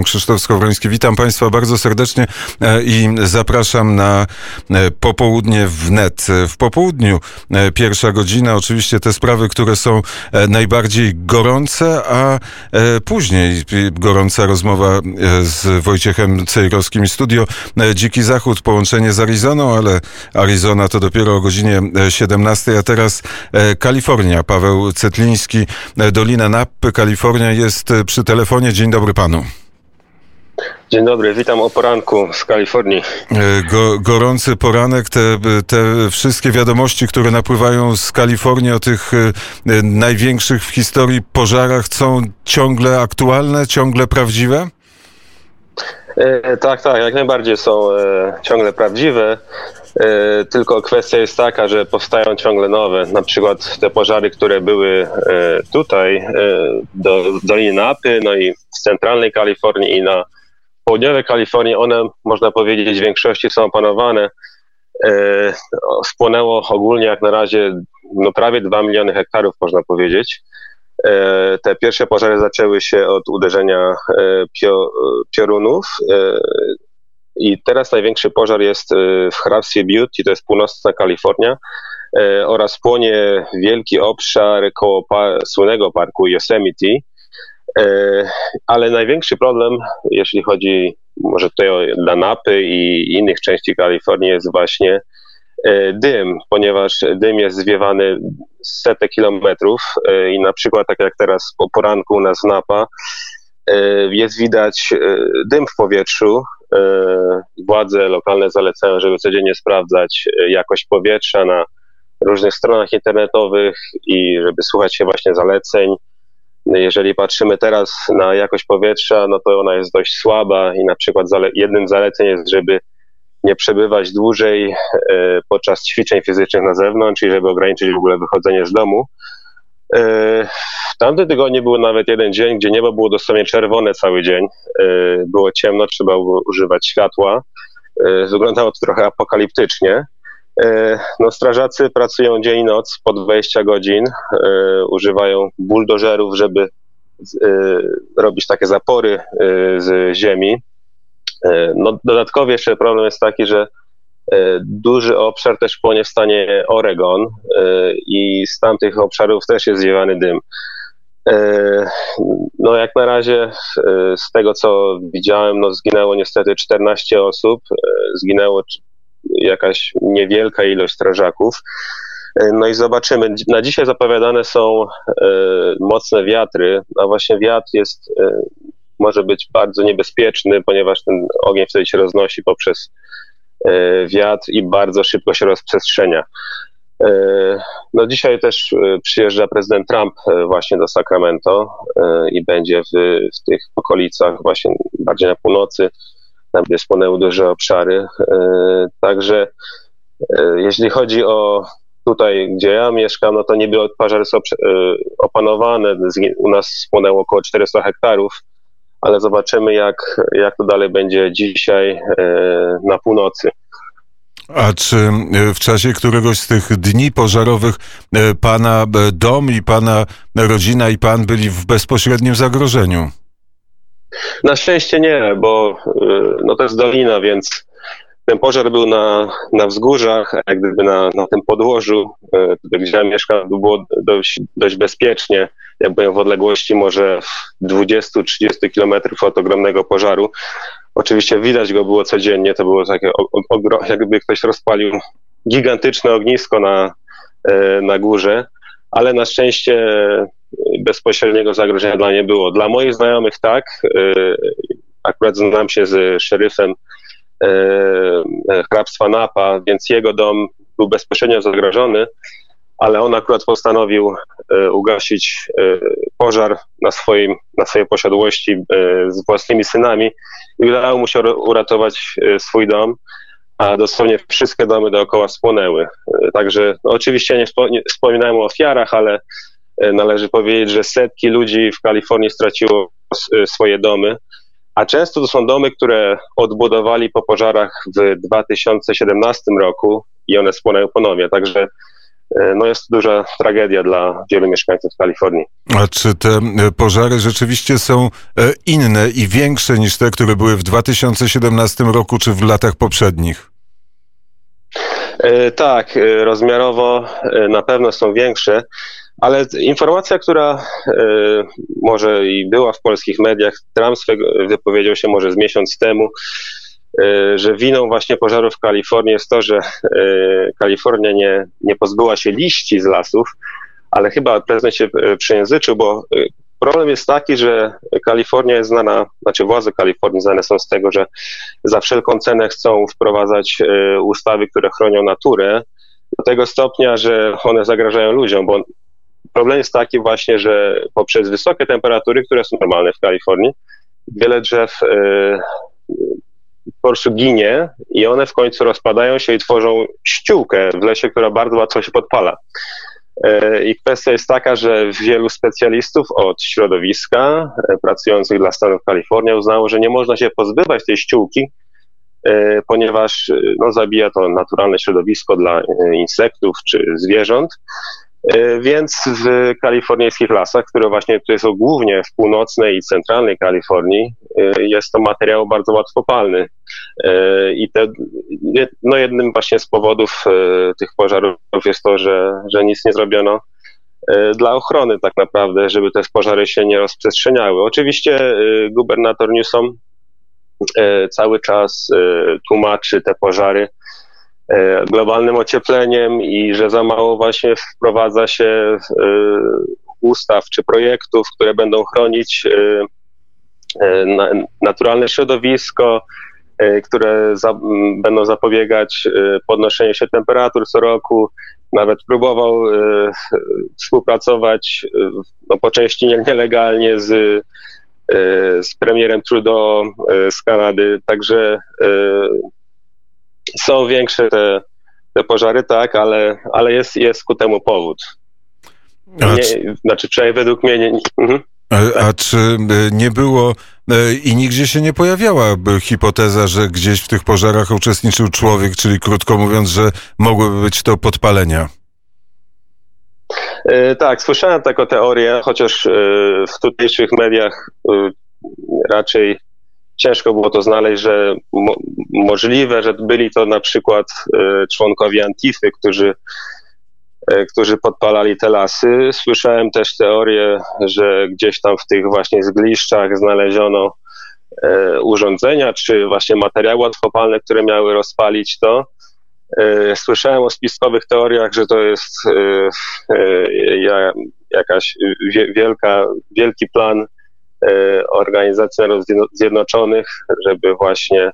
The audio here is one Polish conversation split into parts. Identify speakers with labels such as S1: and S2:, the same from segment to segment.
S1: Krzysztof Skowroński, witam Państwa bardzo serdecznie e, i zapraszam na e, popołudnie. W popołudniu e, pierwsza godzina, oczywiście te sprawy, które są najbardziej gorące, a później gorąca rozmowa z Wojciechem Cejrowskim studio Dziki Zachód, połączenie z Arizoną, ale Arizona to dopiero o godzinie 17, a teraz Kalifornia. Paweł Cetliński, Dolina Nappy, Kalifornia jest przy telefonie. Dzień dobry Panu.
S2: Dzień dobry, witam o poranku z Kalifornii.
S1: E, go, gorący poranek, te, te wszystkie wiadomości, które napływają z Kalifornii o tych e, największych w historii pożarach są ciągle aktualne, ciągle prawdziwe?
S2: E, tak, tak, jak najbardziej są ciągle prawdziwe. Tylko kwestia jest taka, że powstają ciągle nowe. Na przykład te pożary, które były tutaj, do Doliny Napy, no i w centralnej Kalifornii i na południowej Kalifornii, one można powiedzieć w większości są opanowane. E, spłonęło ogólnie jak na razie no prawie 2 miliony hektarów, można powiedzieć. E, te pierwsze pożary zaczęły się od uderzenia e, pio, piorunów i teraz największy pożar jest w hrabstwie Butte, to jest północna Kalifornia oraz płonie wielki obszar koło pa, słynnego parku Yosemite, ale największy problem, jeśli chodzi może tutaj o Lanapy i innych części Kalifornii, jest właśnie e, dym, ponieważ dym jest zwiewany setek kilometrów e, i na przykład tak jak teraz po poranku u nas w Napa jest widać dym w powietrzu. Władze lokalne zalecają, żeby codziennie sprawdzać jakość powietrza na różnych stronach internetowych i żeby słuchać się właśnie zaleceń jeżeli patrzymy teraz na jakość powietrza, no to ona jest dość słaba i na przykład jednym z zaleceń jest, żeby nie przebywać dłużej e, podczas ćwiczeń fizycznych na zewnątrz i żeby ograniczyć w ogóle wychodzenie z domu. E, w tamtym tygodniu był nawet jeden dzień, gdzie niebo było dosłownie czerwone cały dzień. E, było ciemno, trzeba było używać światła. Wyglądało to trochę apokaliptycznie. E, no, strażacy pracują dzień i noc po 20 godzin, e, używają buldożerów, żeby e, robić takie zapory z ziemi. No, dodatkowo jeszcze problem jest taki, że duży obszar też płonie w stanie Oregon i z tamtych obszarów też jest zwiewany dym. No jak na razie z tego co widziałem, no zginęło niestety 14 osób, zginęło jakaś niewielka ilość strażaków. E, no i zobaczymy. Na dzisiaj zapowiadane są e, mocne wiatry, a właśnie wiatr jest, e, może być bardzo niebezpieczny, ponieważ ten ogień wtedy się roznosi poprzez wiatr i bardzo szybko się rozprzestrzenia. No dzisiaj też przyjeżdża prezydent Trump właśnie do Sacramento i będzie w, w tych okolicach, właśnie bardziej na północy, spłonęły duże obszary. E, także e, jeśli chodzi o tutaj, gdzie ja mieszkam, no to niby pożary są e, opanowane. U nas spłonęło około 400 hektarów, ale zobaczymy, jak, jak to dalej będzie dzisiaj na północy.
S1: A czy w czasie któregoś z tych dni pożarowych pana dom i pana rodzina i pan byli w bezpośrednim zagrożeniu?
S2: Na szczęście nie, bo y, no to jest dolina, więc ten pożar był na, na wzgórzach, jak gdyby na, na tym podłożu, y, gdzie ja mieszkam, było dość, dość bezpiecznie. Ja byłem w odległości może 20-30 kilometrów od ogromnego pożaru. Oczywiście widać go było codziennie, to było takie, jakby ktoś rozpalił gigantyczne ognisko na, y, na górze, ale na szczęście bezpośredniego zagrożenia dla nie było. Dla moich znajomych tak. Y, akurat znam się z szeryfem y, hrabstwa Napa, więc jego dom był bezpośrednio zagrożony, ale on akurat postanowił y, ugasić pożar na, swoim, na swojej posiadłości z własnymi synami i udało mu się uratować swój dom, a dosłownie wszystkie domy dookoła spłonęły. Także no, oczywiście nie, wspominałem o ofiarach, ale należy powiedzieć, że setki ludzi w Kalifornii straciło e, swoje domy, a często to są domy, które odbudowali po pożarach w 2017 roku i one spłonęły ponownie. Także no jest to duża tragedia dla wielu mieszkańców Kalifornii.
S1: A czy te pożary rzeczywiście są inne i większe niż te, które były w 2017 roku czy w latach poprzednich?
S2: Tak, rozmiarowo na pewno są większe. Ale informacja, która y, może i była w polskich mediach, Trump swego, wypowiedział się może z miesiąc temu, y, że winą właśnie pożarów w Kalifornii jest to, że y, Kalifornia nie, nie pozbyła się liści z lasów, ale chyba prezydent się przejęzyczył, bo problem jest taki, że Kalifornia jest znana, znaczy władze Kalifornii znane są z tego, że za wszelką cenę chcą wprowadzać ustawy, które chronią naturę, do tego stopnia, że one zagrażają ludziom, bo problem jest taki właśnie, że poprzez wysokie temperatury, które są normalne w Kalifornii, wiele drzew e, po prostu ginie i one w końcu rozpadają się i tworzą ściółkę w lesie, która bardzo łatwo się podpala. E, I kwestia jest taka, że wielu specjalistów od środowiska pracujących dla Stanów Kalifornia uznało, że nie można się pozbywać tej ściółki, ponieważ no, zabija to naturalne środowisko dla insektów czy zwierząt. E, więc w kalifornijskich lasach, które właśnie tutaj są głównie w północnej i centralnej Kalifornii, e, jest to materiał bardzo łatwopalny. E, I te, no jednym właśnie z powodów tych pożarów jest to, że, że nic nie zrobiono dla ochrony tak naprawdę, żeby te pożary się nie rozprzestrzeniały. Oczywiście gubernator Newsom cały czas tłumaczy te pożary globalnym ociepleniem i że za mało właśnie wprowadza się e, ustaw czy projektów, które będą chronić e, naturalne środowisko, które za, będą zapobiegać podnoszeniu się temperatur co roku. Nawet próbował współpracować no, po części nielegalnie z, z premierem Trudeau z Kanady. Także są większe te, te pożary, tak, ale, ale jest, jest ku temu powód. Nie, znaczy, przynajmniej według mnie nie. Mhm.
S1: A, czy e, nie było e, i nigdzie się nie pojawiała hipoteza, że gdzieś w tych pożarach uczestniczył człowiek, czyli krótko mówiąc, że mogłyby być to podpalenia?
S2: E, tak, słyszałem taką teorię, chociaż w tutejszych mediach raczej ciężko było to znaleźć, że mo możliwe, że byli to na przykład e, członkowie Antify, którzy, e, którzy podpalali te lasy. Słyszałem też teorię, że gdzieś tam w tych właśnie zgliszczach znaleziono e, urządzenia, czy właśnie materiały łatwopalne, które miały rozpalić to. Słyszałem o spiskowych teoriach, że to jest jakaś wielka, wielki plan E, Organizacji Narodów Zjednoczonych, żeby właśnie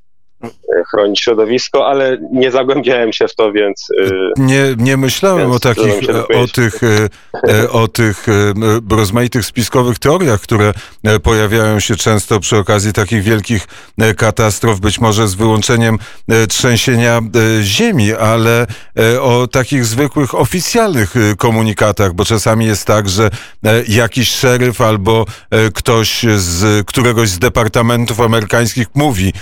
S2: chronić środowisko, ale nie zagłębiałem się w to, więc...
S1: E, nie, nie myślałem o takich, o tych, o tych rozmaitych spiskowych teoriach, które pojawiają się często przy okazji takich wielkich katastrof, być może z wyłączeniem trzęsienia ziemi, ale o takich zwykłych oficjalnych komunikatach, bo czasami jest tak, że jakiś szeryf albo ktoś z któregoś z departamentów amerykańskich mówi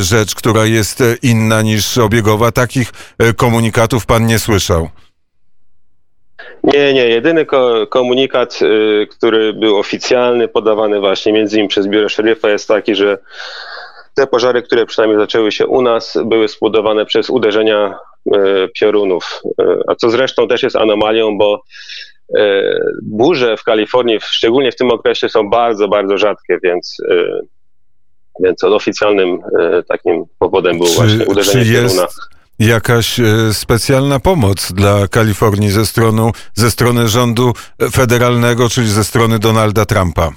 S1: rzecz, która jest inna niż obiegowa. Takich e, komunikatów pan nie słyszał?
S2: Nie, nie. Jedyny ko komunikat, y, który był oficjalny, podawany właśnie między innymi przez biuro szeryfa jest taki, że te pożary, które przynajmniej zaczęły się u nas, były spowodowane przez uderzenia y, piorunów. Y, a co zresztą też jest anomalią, bo burze w Kalifornii, szczególnie w tym okresie, są bardzo, bardzo rzadkie, więc więc oficjalnym e, takim powodem było czy, właśnie uderzenie czy jest...
S1: jakaś e, specjalna pomoc dla Kalifornii ze strony, ze strony rządu federalnego, czyli ze strony Donalda Trumpa?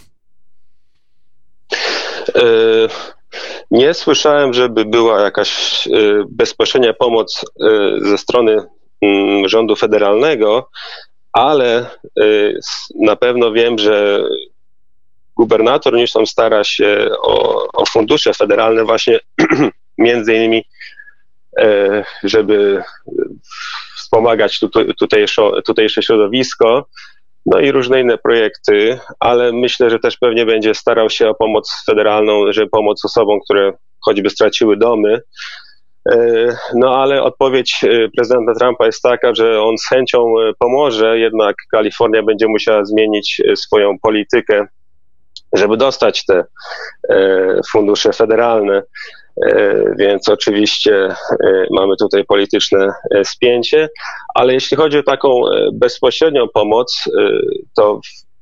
S2: E, nie słyszałem, żeby była jakaś bezpośrednia pomoc ze strony mm, rządu federalnego, ale na pewno wiem, że gubernator Newsom stara się o, o fundusze federalne właśnie między innymi, e, żeby wspomagać tutejsze, tutejsze środowisko, no i różne inne projekty, ale myślę, że też pewnie będzie starał się o pomoc federalną, żeby pomóc osobom, które choćby straciły domy, No ale odpowiedź prezydenta Trumpa jest taka, że on z chęcią pomoże, jednak Kalifornia będzie musiała zmienić swoją politykę, żeby dostać te fundusze federalne. Więc oczywiście mamy tutaj polityczne spięcie, ale jeśli chodzi o taką bezpośrednią pomoc, to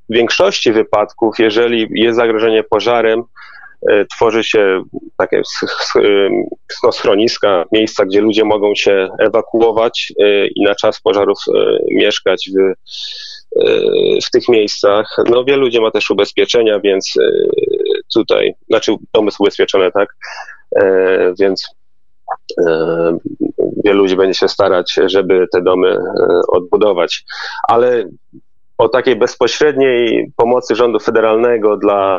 S2: w większości wypadków, jeżeli jest zagrożenie pożarem, e, tworzy się takie no, schroniska, miejsca, gdzie ludzie mogą się ewakuować e, i na czas pożarów e, mieszkać w, w tych miejscach. No, wielu ludzi ma też ubezpieczenia, więc tutaj, znaczy domy są ubezpieczone, tak? Więc wielu ludzi będzie się starać, żeby te domy odbudować. Ale o takiej bezpośredniej pomocy rządu federalnego dla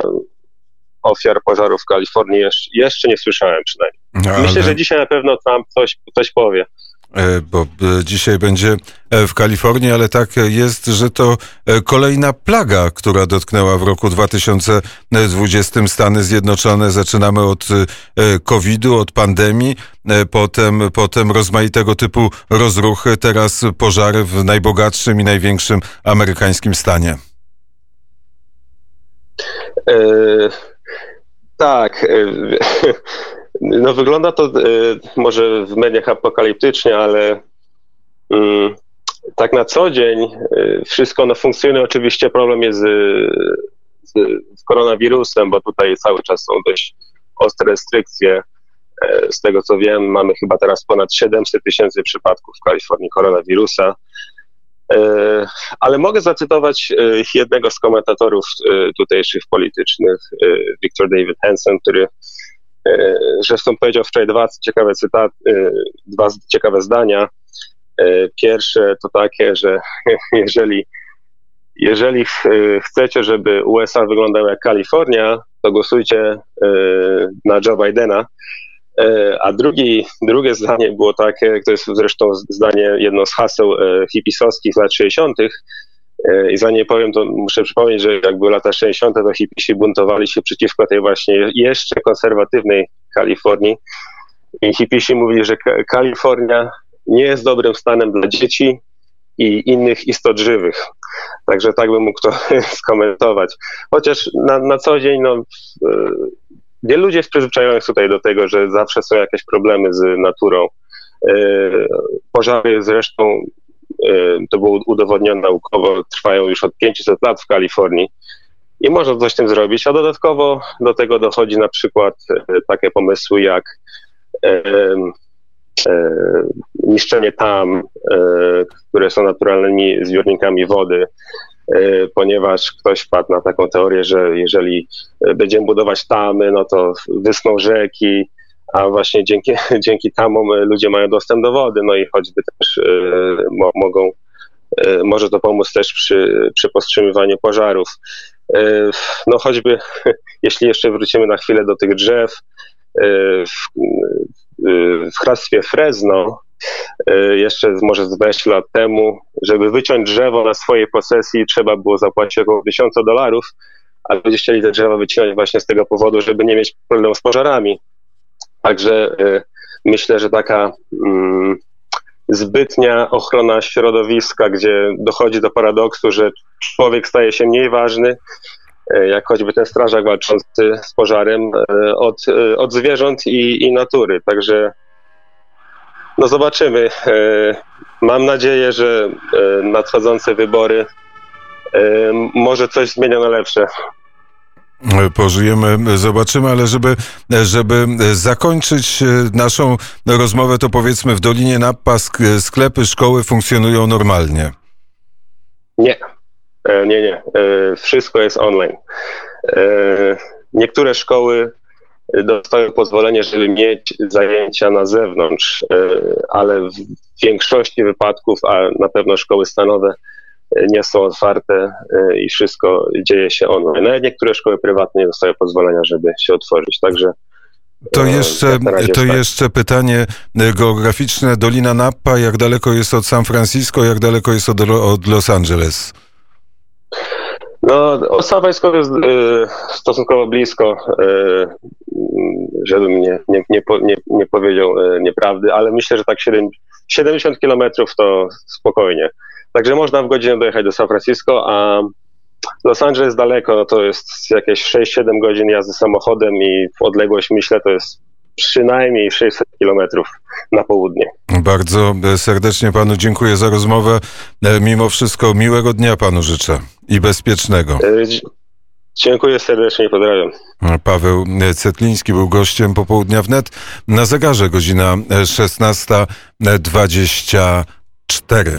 S2: ofiar pożarów w Kalifornii jeszcze, jeszcze nie słyszałem przynajmniej. No, Myślę, że dzisiaj na pewno Trump coś, coś powie.
S1: E, bo e, dzisiaj będzie e, w Kalifornii, ale tak jest, że to kolejna plaga, która dotknęła w roku 2020 Stany Zjednoczone. Zaczynamy od COVID-u, od pandemii, potem, potem rozmaitego typu rozruchy, teraz pożary w najbogatszym i największym amerykańskim stanie.
S2: E, tak. No wygląda to y, może w mediach apokaliptycznie, ale y, tak na co dzień y, wszystko no, funkcjonuje. Oczywiście problem jest z, z, z koronawirusem, bo tutaj cały czas są dość ostre restrykcje. Z tego co wiem, mamy chyba teraz ponad 700 tysięcy przypadków w Kalifornii koronawirusa. Ale mogę zacytować jednego z komentatorów tutejszych politycznych, Victor David Hansen, który E, zresztą powiedział wczoraj dwa ciekawe cytaty, e, dwa ciekawe zdania. E, pierwsze to takie, że jeżeli, jeżeli chcecie, żeby USA wyglądały jak Kalifornia, to głosujcie na Joe Bidena. A drugi, drugie zdanie było takie, to jest zresztą zdanie, jedno z haseł hipisowskich z lat 60., i za nie powiem, to muszę przypomnieć, że jak były lata 60., to hipisi buntowali się przeciwko tej właśnie jeszcze konserwatywnej Kalifornii. I hipisi mówili, że Kalifornia nie jest dobrym stanem dla dzieci i innych istot żywych. Także tak bym mógł to skomentować. Chociaż na, na co dzień, no, wielu ludzi jest przyzwyczajonych tutaj do tego, że zawsze są jakieś problemy z naturą. E, pożary zresztą to było udowodnione naukowo, trwają już od 500 lat w Kalifornii i można coś z tym zrobić, a dodatkowo do tego dochodzi na przykład y, takie pomysły jak y, niszczenie tam, które są naturalnymi zbiornikami wody, ponieważ ktoś wpadł na taką teorię, że jeżeli będziemy budować tamy, no to wyschną rzeki, a właśnie dzięki, dzięki tamom e, ludzie mają dostęp do wody, no i choćby też e, mo, mogą, e, może to pomóc też przy, przy powstrzymywaniu pożarów. No choćby, jeśli jeszcze wrócimy na chwilę do tych drzew, w, w hrabstwie Fresno, jeszcze może z 20 lat temu, żeby wyciąć drzewo na swojej posesji, trzeba było zapłacić około 1000 dolarów, a ludzie chcieli te drzewa wycinać właśnie z tego powodu, żeby nie mieć problemu z pożarami. Także y, myślę, że taka mm, zbytnia ochrona środowiska, gdzie dochodzi do paradoksu, że człowiek staje się mniej ważny, y, jak choćby ten strażak walczący z pożarem, y, od, od zwierząt i, i natury. Także no zobaczymy. Mam nadzieję, że nadchodzące wybory może coś zmienią na lepsze
S1: pożyjemy, zobaczymy, ale żeby, żeby zakończyć naszą rozmowę, to powiedzmy w Dolinie Nappa sklepy, szkoły funkcjonują normalnie.
S2: Nie, e, nie, nie. E, wszystko jest online. E, niektóre szkoły dostają pozwolenie, żeby mieć zajęcia na zewnątrz, ale w większości wypadków, a na pewno szkoły stanowe nie są otwarte e, i wszystko dzieje się online. Nawet niektóre szkoły prywatne nie dostają pozwolenia, żeby się otworzyć. Także
S1: to e, jeszcze, to tak. jeszcze pytanie e, geograficzne. Dolina Napa, jak daleko jest od San Francisco, jak daleko jest od, od Los Angeles?
S2: No, od San Francisco jest stosunkowo blisko. żebym nie, nie, nie, nie, nie powiedział e, nieprawdy, ale myślę, że tak 7, 70 kilometrów to spokojnie. Także można w godzinę dojechać do San Francisco, a Los Angeles daleko, no to jest jakieś 6-7 godzin jazdy samochodem i w odległość myślę to jest przynajmniej 600 kilometrów na południe.
S1: Bardzo e, serdecznie panu dziękuję za rozmowę. E, Mimo wszystko miłego dnia panu życzę i bezpiecznego.
S2: E, Dziękuję serdecznie i pozdrawiam.
S1: Paweł Cetliński był gościem popołudnia wnet. Na zegarze godzina 16.24.